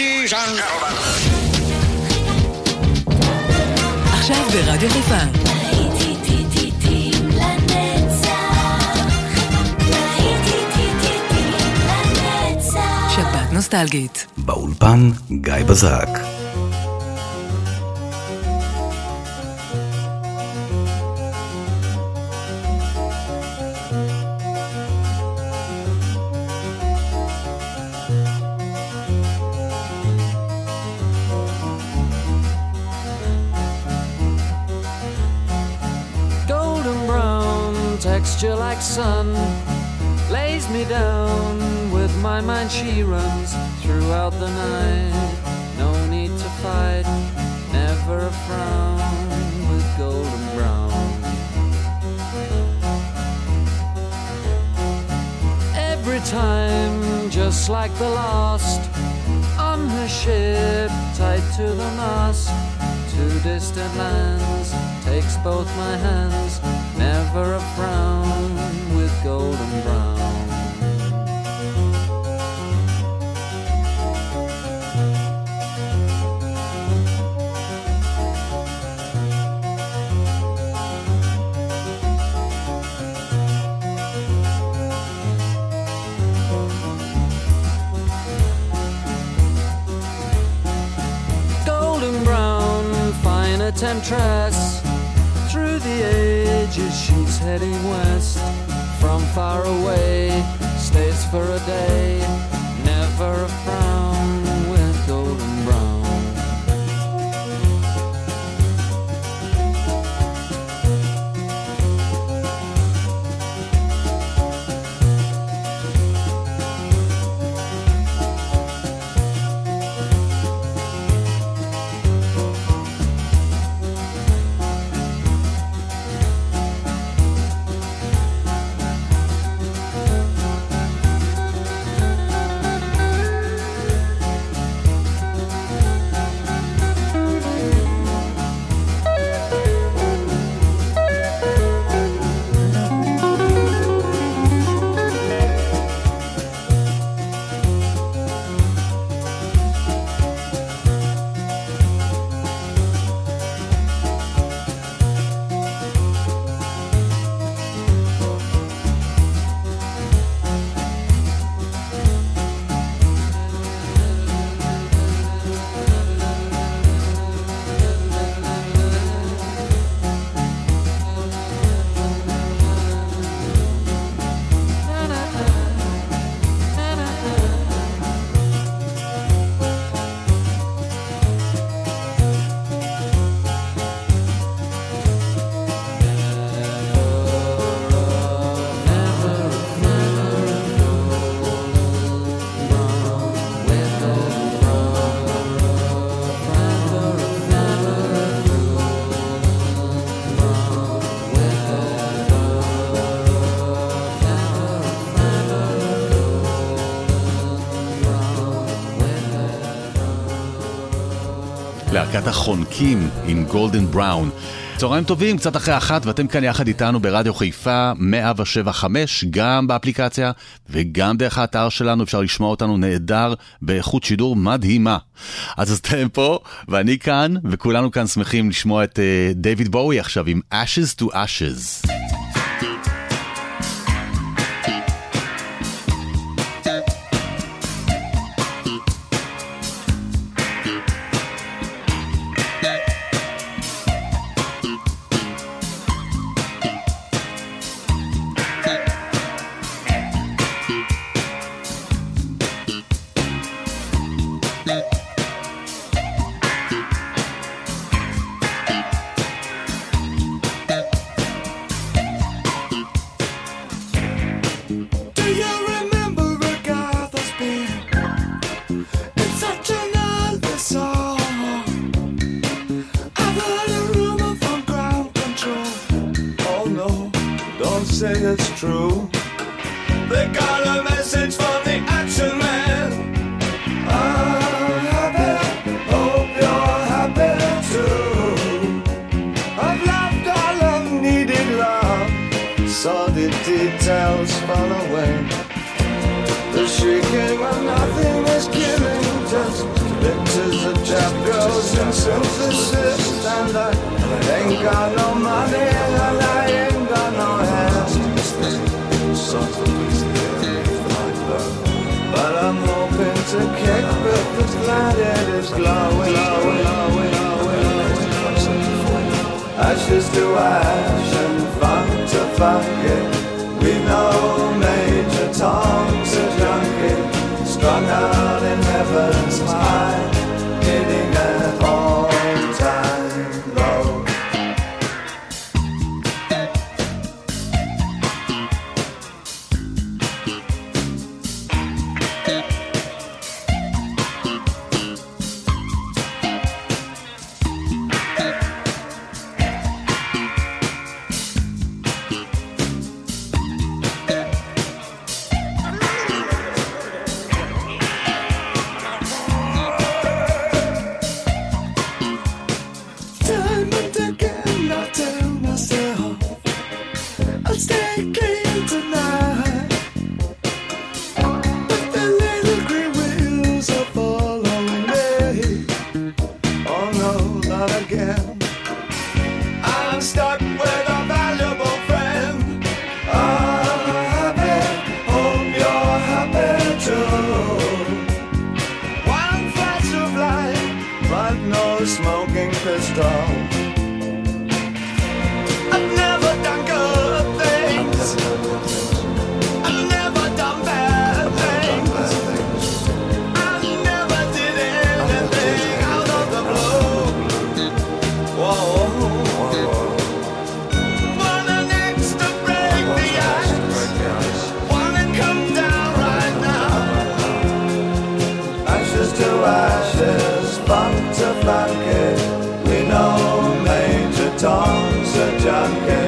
Ladies and gentlemen. עכשיו ברדיו חיפה. שבת נוסטלגית. באולפן גיא בזרק. Sun lays me down with my mind. She runs throughout the night. No need to fight never a frown with golden brown. Every time just like the last on her ship tied to the mast to distant lands takes both my hands never a frown with golden brown golden brown, fine temptress. The ages, she's heading west. From far away, stays for a day. Never a frown להקת החונקים עם גולדן בראון. צהריים טובים, קצת אחרי אחת, ואתם כאן יחד איתנו ברדיו חיפה 175, גם באפליקציה וגם דרך האתר שלנו, אפשר לשמוע אותנו נהדר באיכות שידור מדהימה. אז אתם פה, ואני כאן, וכולנו כאן שמחים לשמוע את uh, דיוויד בואי עכשיו עם Ashes to Ashes. ashes to ash and fun to fuck it. We know. Duncan.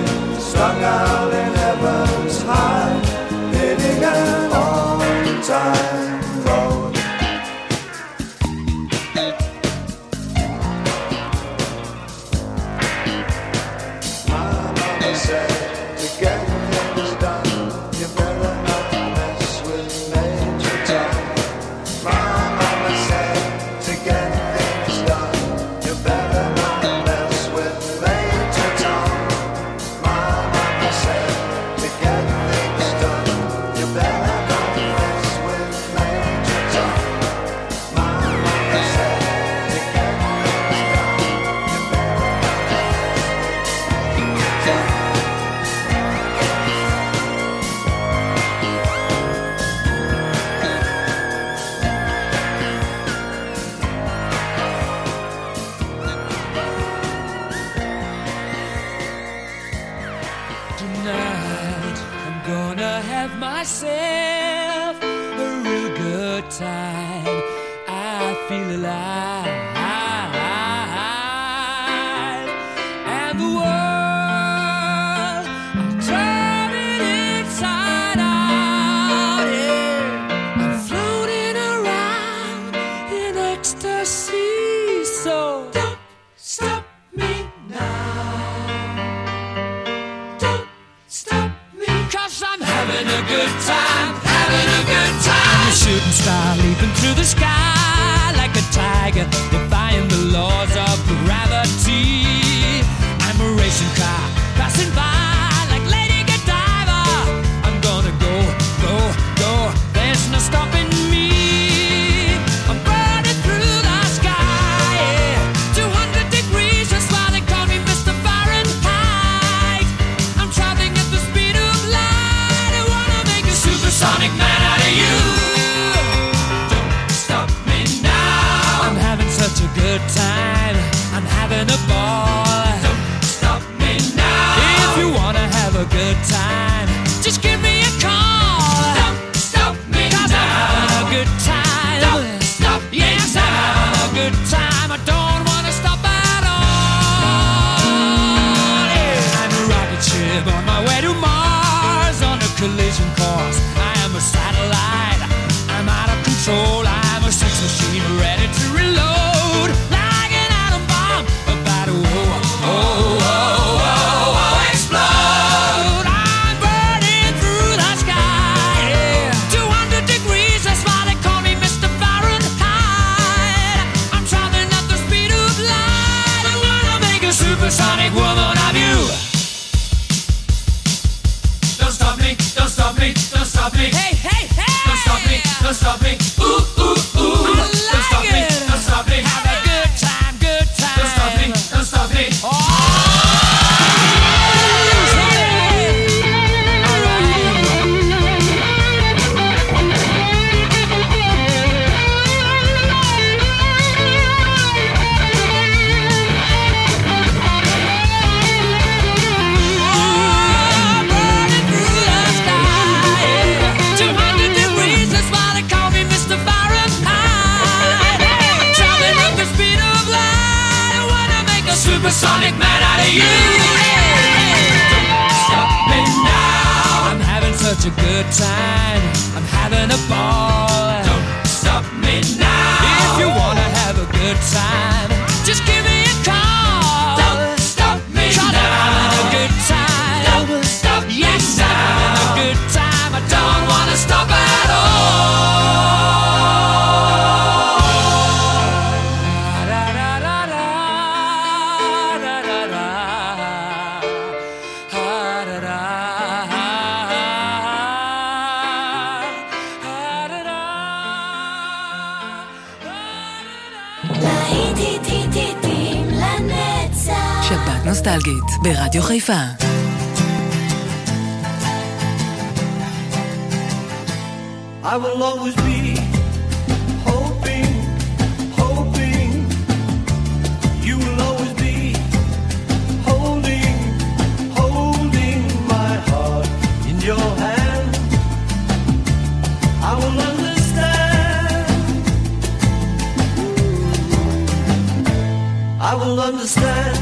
good time. טרגית, ברדיו חיפה. I will always be hoping, hoping you will always be holding, holding my heart in your hand. I will understand. I will understand.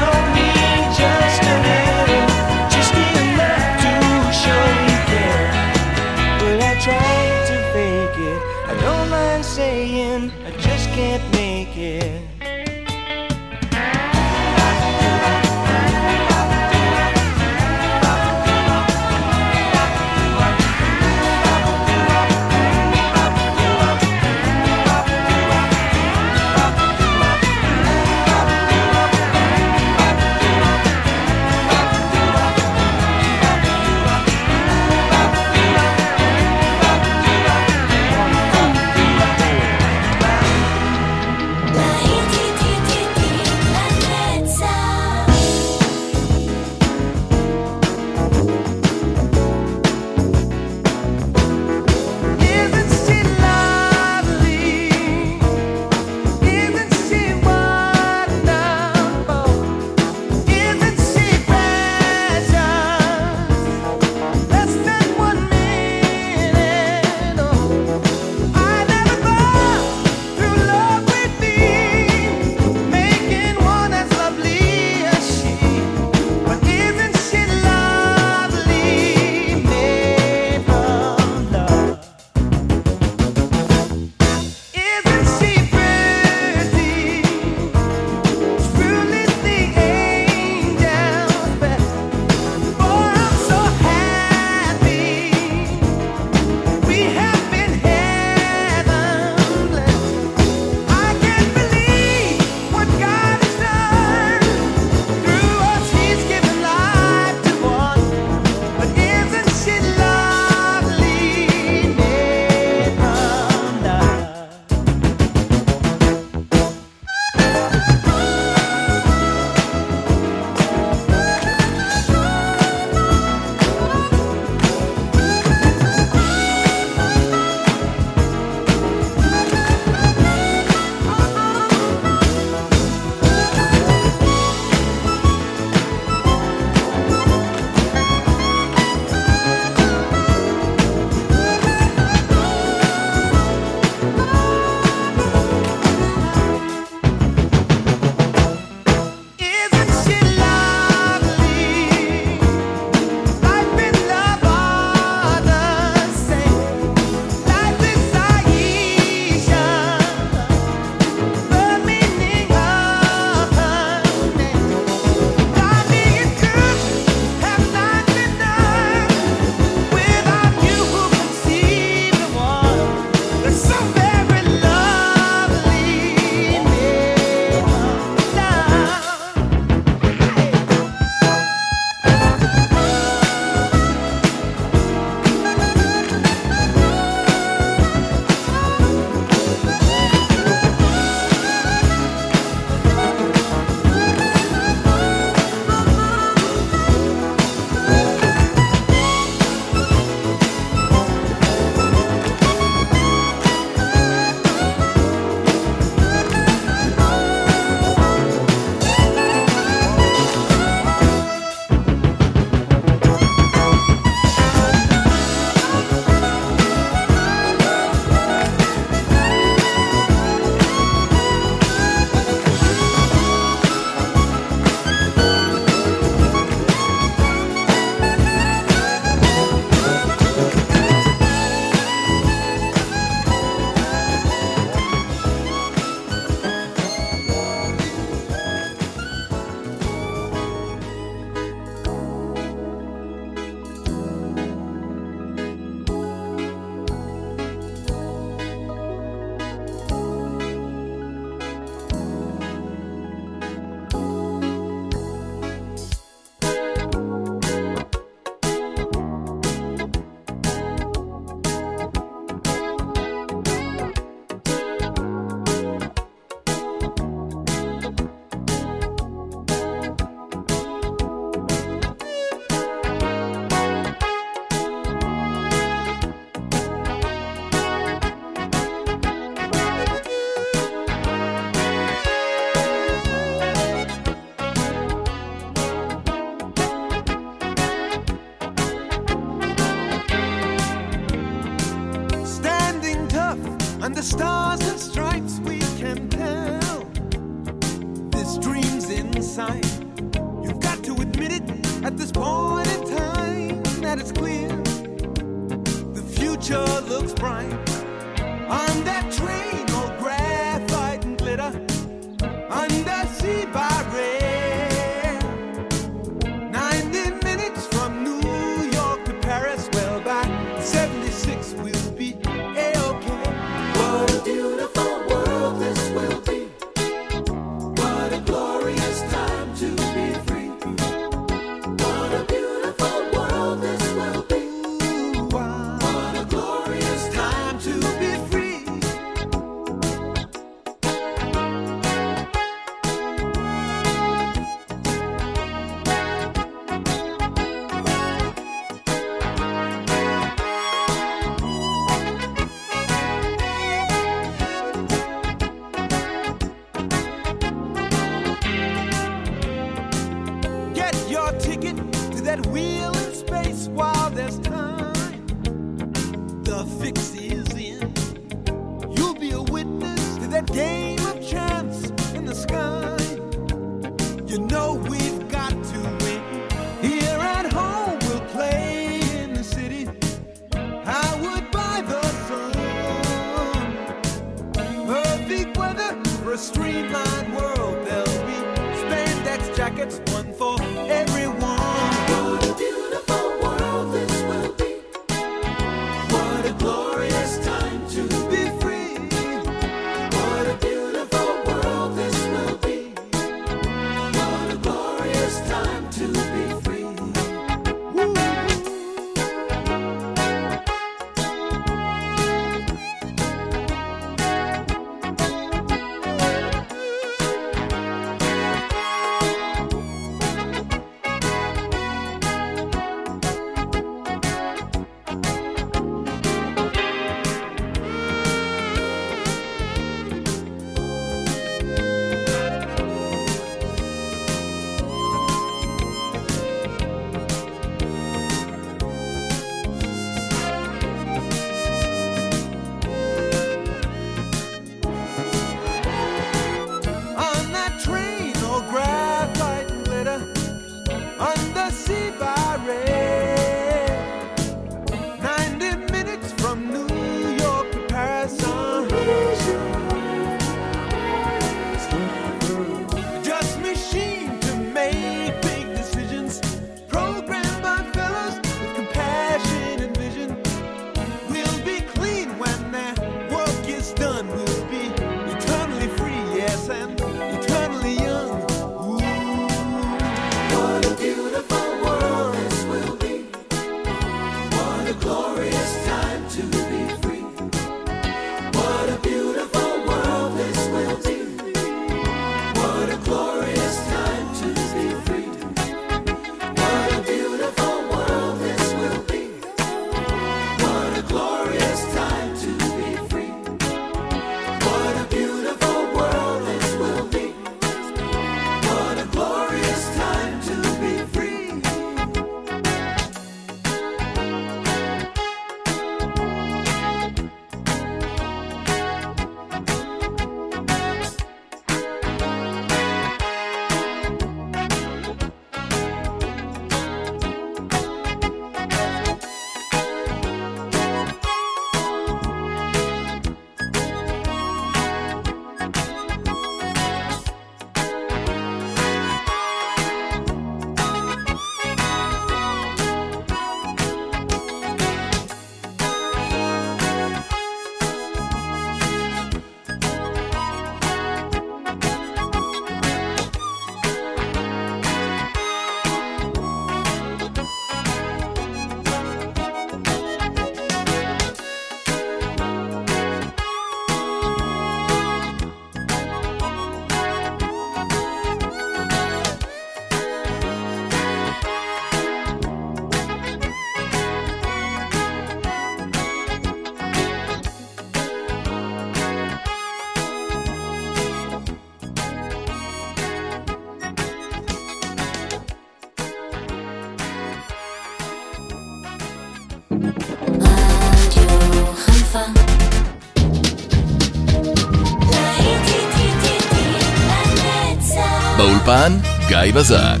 גיא בזק.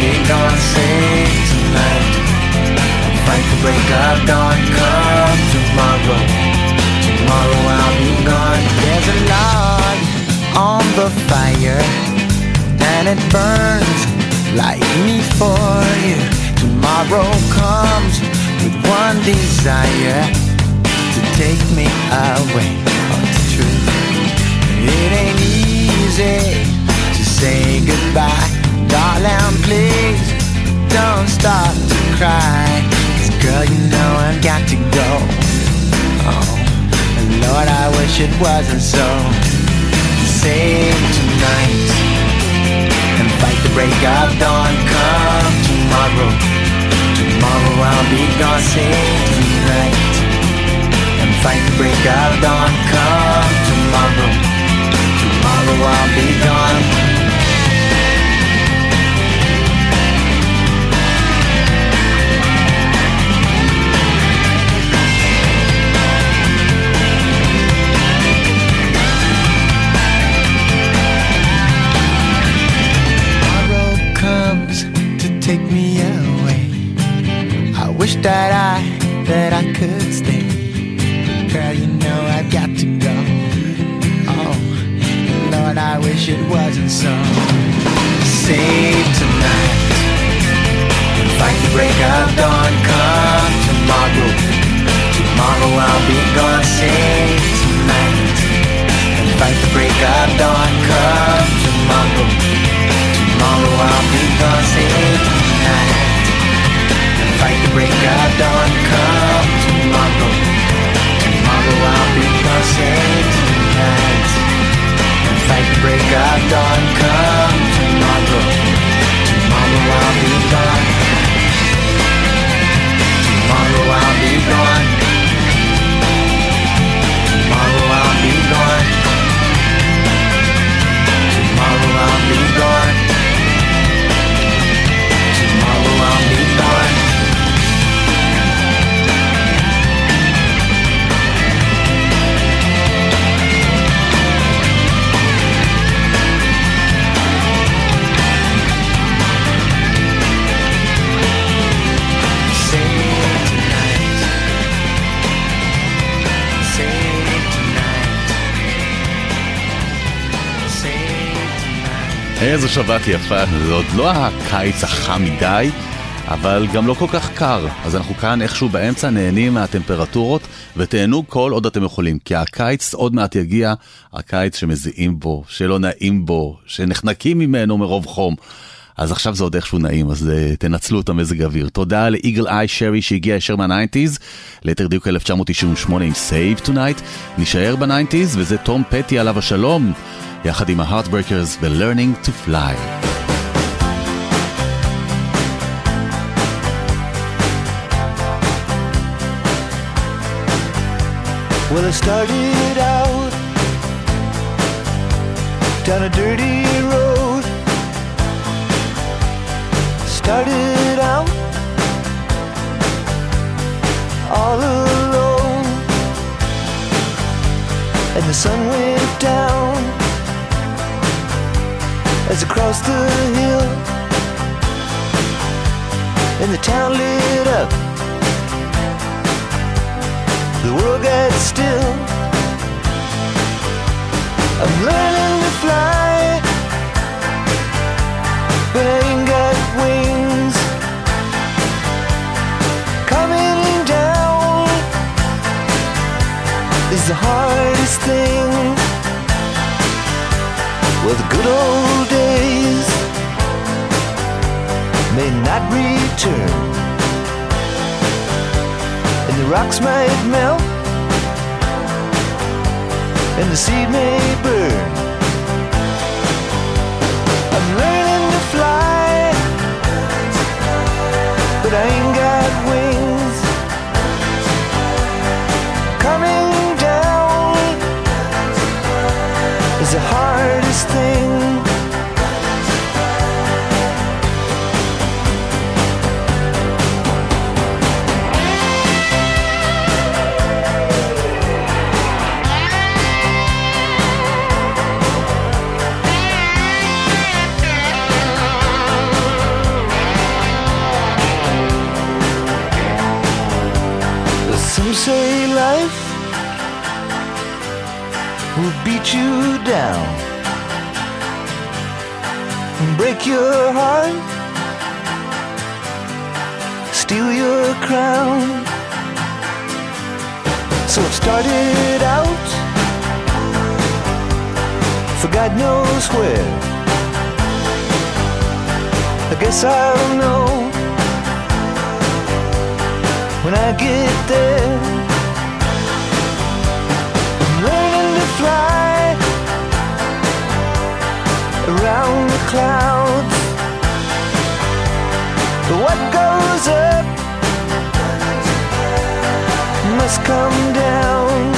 Be gone. Say tonight, fight the break of dawn. Come tomorrow, tomorrow I'll be gone. There's a log on the fire, and it burns like me for you. Tomorrow comes with one desire to take me away. Oh, it's true. It ain't easy to say goodbye, darling. Please don't start to cry. 'Cause girl, you know I've got to go. Oh, and Lord, I wish it wasn't so. Save tonight and fight the break of dawn. Come tomorrow. Tomorrow I'll be gone, save tonight And fight the break of dawn, come tomorrow Tomorrow I'll be gone wish that I, that I could stay. Girl, you know I've got to go. Oh, Lord, I wish it wasn't so. Save tonight. Fight the break of dawn. Come איזו שבת יפה, זה עוד לא הקיץ החם מדי, אבל גם לא כל כך קר. אז אנחנו כאן איכשהו באמצע נהנים מהטמפרטורות, ותהנו כל עוד אתם יכולים, כי הקיץ עוד מעט יגיע, הקיץ שמזיעים בו, שלא נעים בו, שנחנקים ממנו מרוב חום. אז עכשיו זה עוד איכשהו נעים, אז uh, תנצלו את המזג האוויר. תודה לאיגל איי שרי שהגיע ישר מהניינטיז, ליתר דיוק 1998 עם Save Tonight. נשאר בניינטיז, וזה תום פטי עליו השלום, יחד עם ה-Heartbreakers ב-Learning to Fly. Well, I started out down a dirty road. Started out all alone, and the sun went down as across the hill. And the town lit up. The world got still. I'm learning to fly, but I ain't got wings. Coming down is the hardest thing. The good old days. May not return, and the rocks might melt, and the seed may burn. Say life will beat you down and break your heart, steal your crown. So it started out for God knows where. I guess I'll know when I get there. I'm learning to fly around the clouds. But what goes up must come down.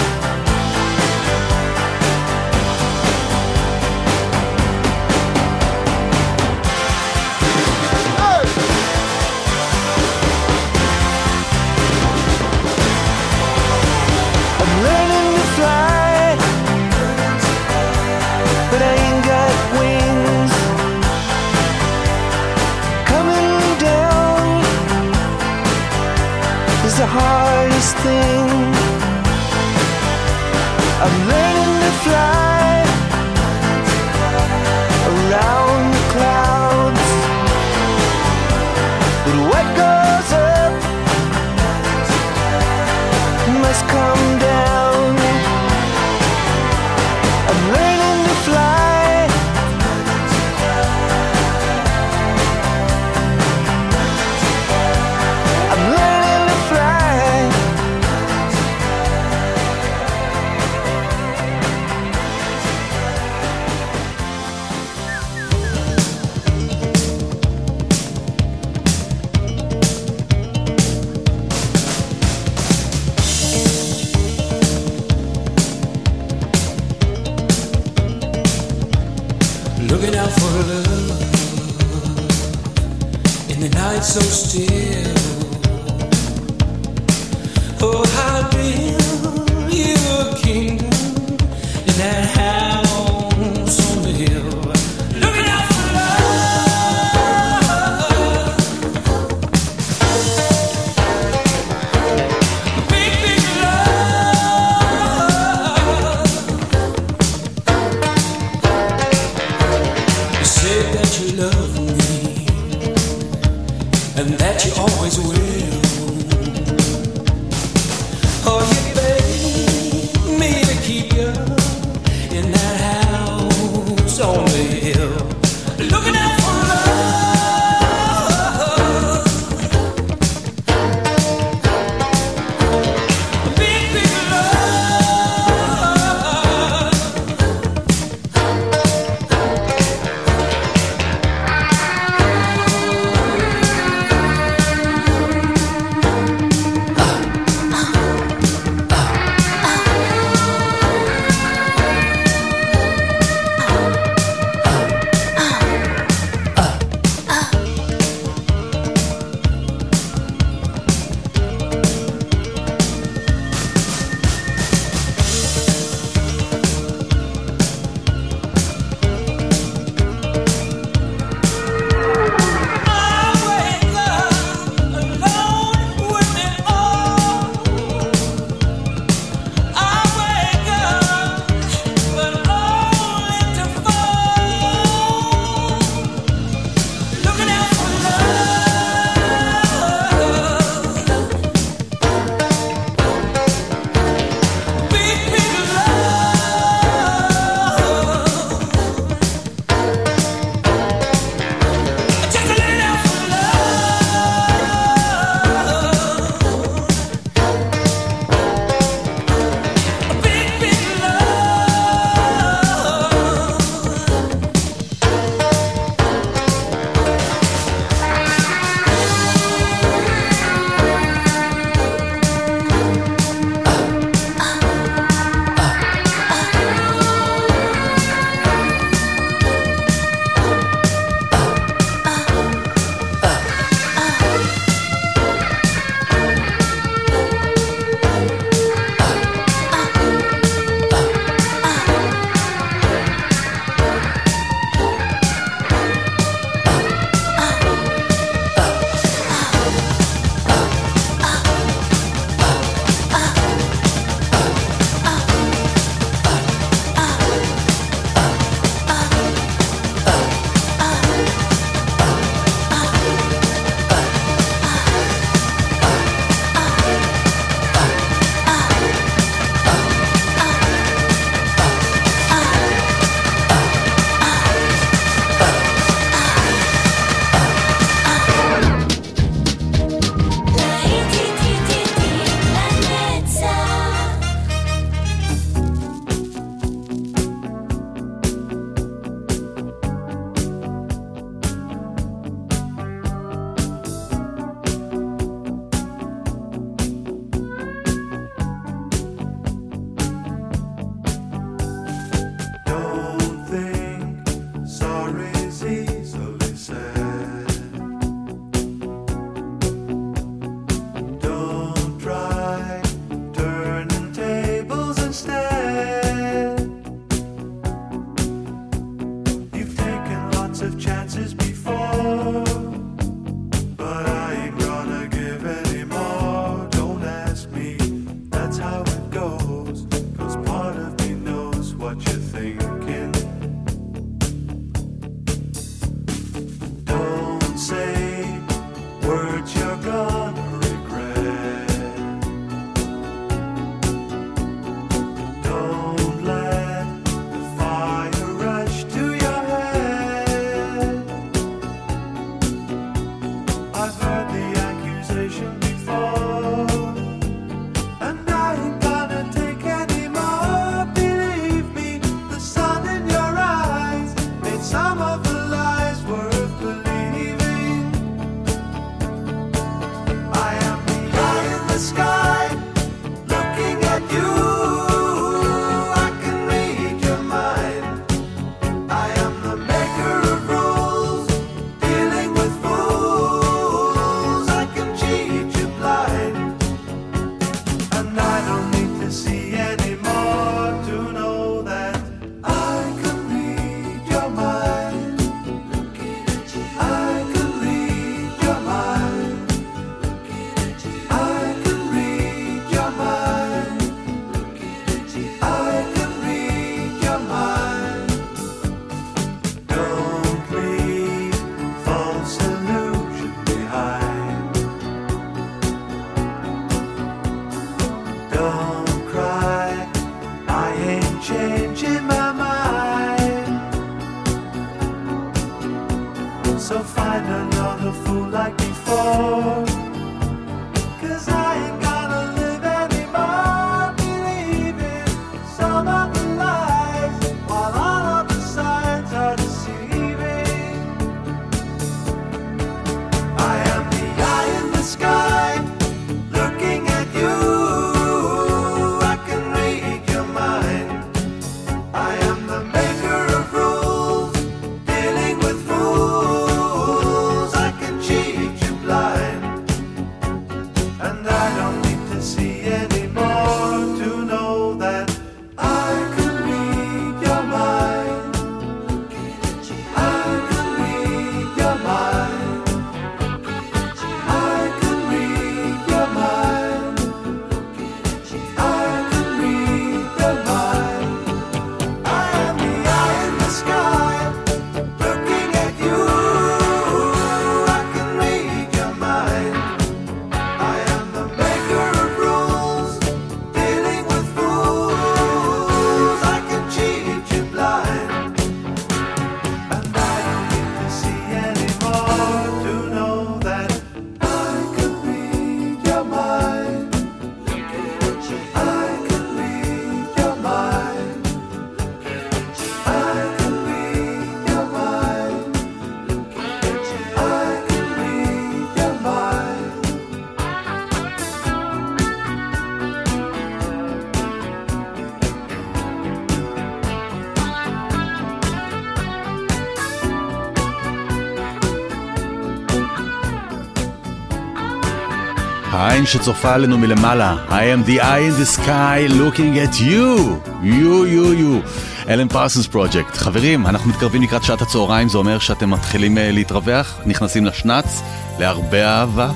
העין שצופה עלינו מלמעלה. I am the eye in the sky looking at you. You, you, you. אלן פרסנס פרויקט. חברים, אנחנו מתקרבים לקראת שעת הצהריים, זה אומר שאתם מתחילים אה, להתרווח, נכנסים לשנץ, להרבה אהבה.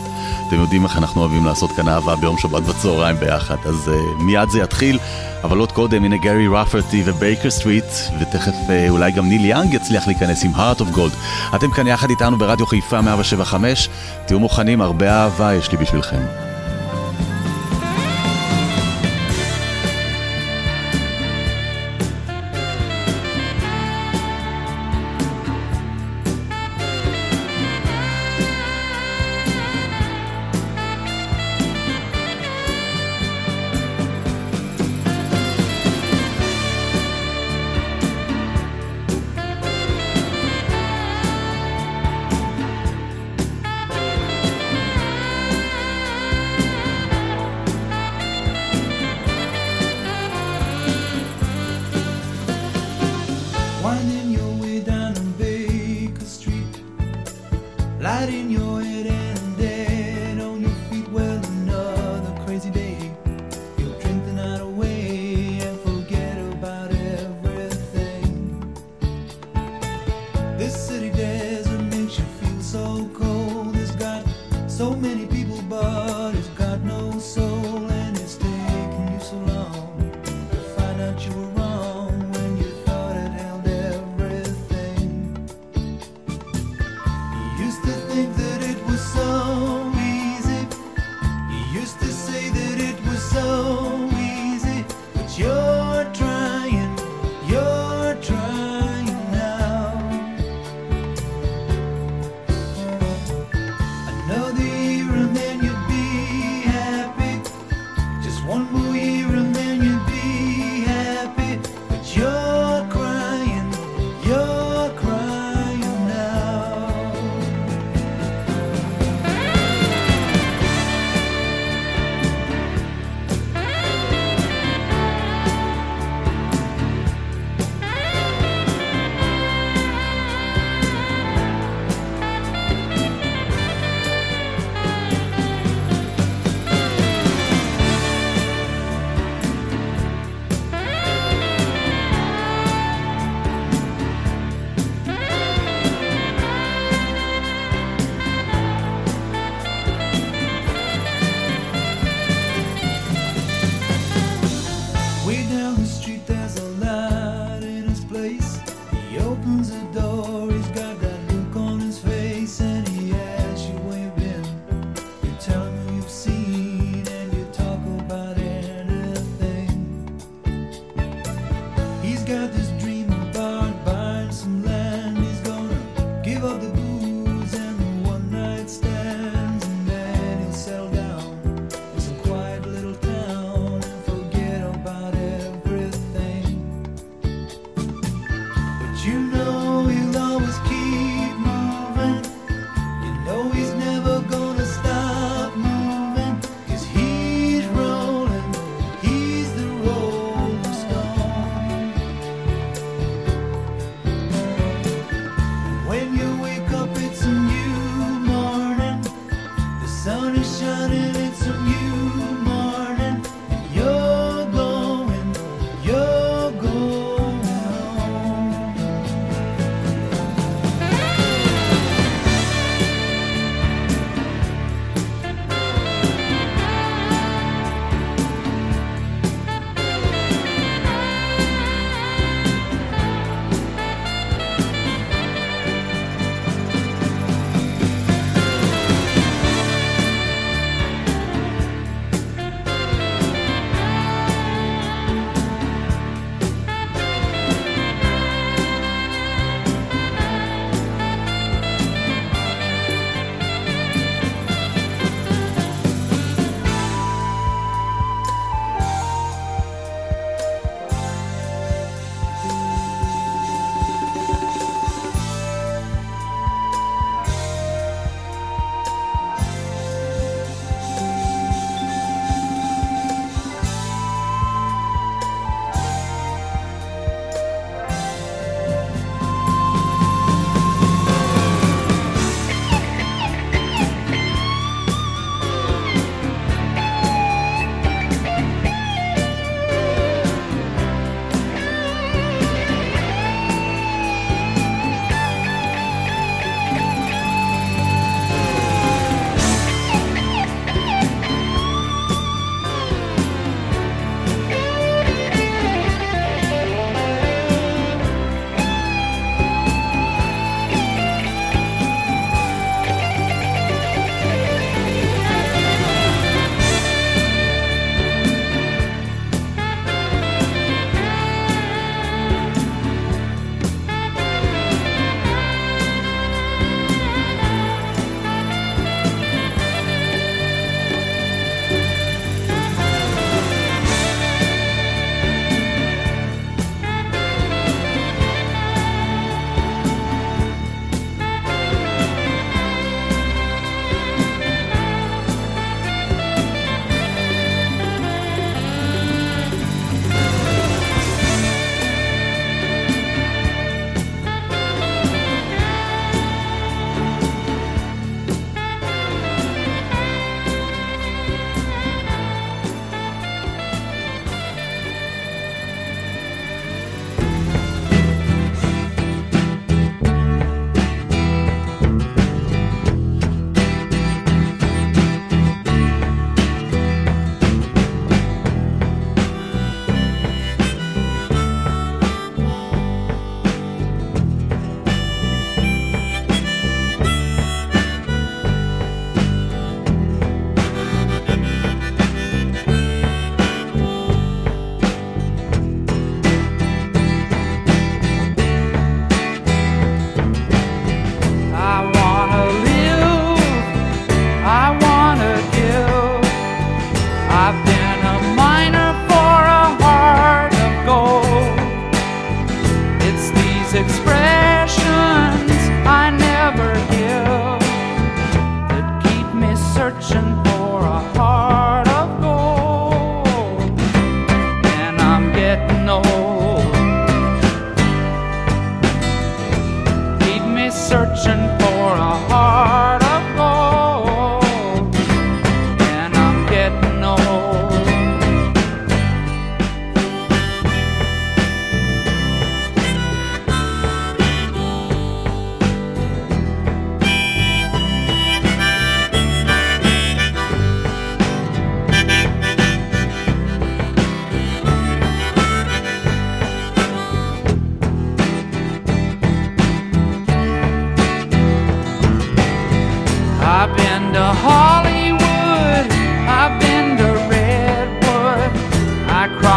אתם יודעים איך אנחנו אוהבים לעשות כאן אהבה ביום שבת בצהריים ביחד, אז uh, מיד זה יתחיל. אבל עוד קודם, הנה גרי רפרטי ובייקר סטריט, ותכף uh, אולי גם ניל יאנג יצליח להיכנס עם heart of gold. אתם כאן יחד איתנו ברדיו חיפה 175, תהיו מוכנים, הרבה אהבה יש לי בשבילכם.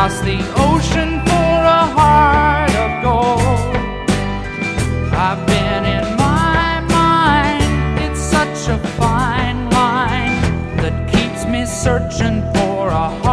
Searching for a heart of gold. I've been in my mind, it's such a fine line that keeps me searching for a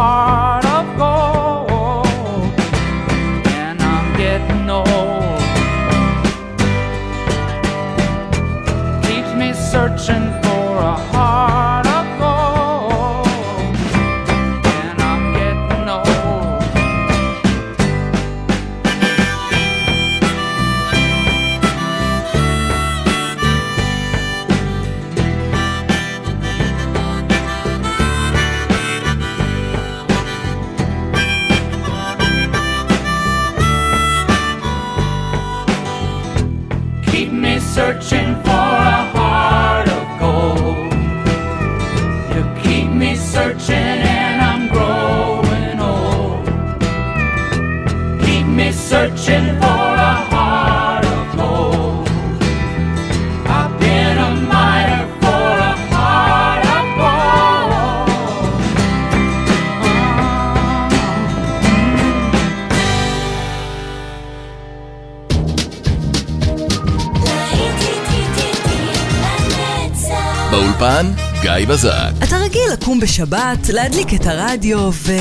גיא בזק. אתה רגיל לקום בשבת, להדליק את הרדיו ו...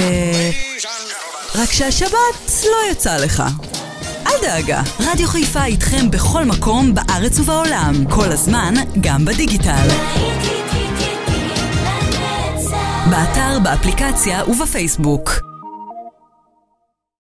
רק שהשבת לא יצא לך. אל דאגה, רדיו חיפה איתכם בכל מקום בארץ ובעולם, כל הזמן, גם בדיגיטל. באתר, באפליקציה ובפייסבוק.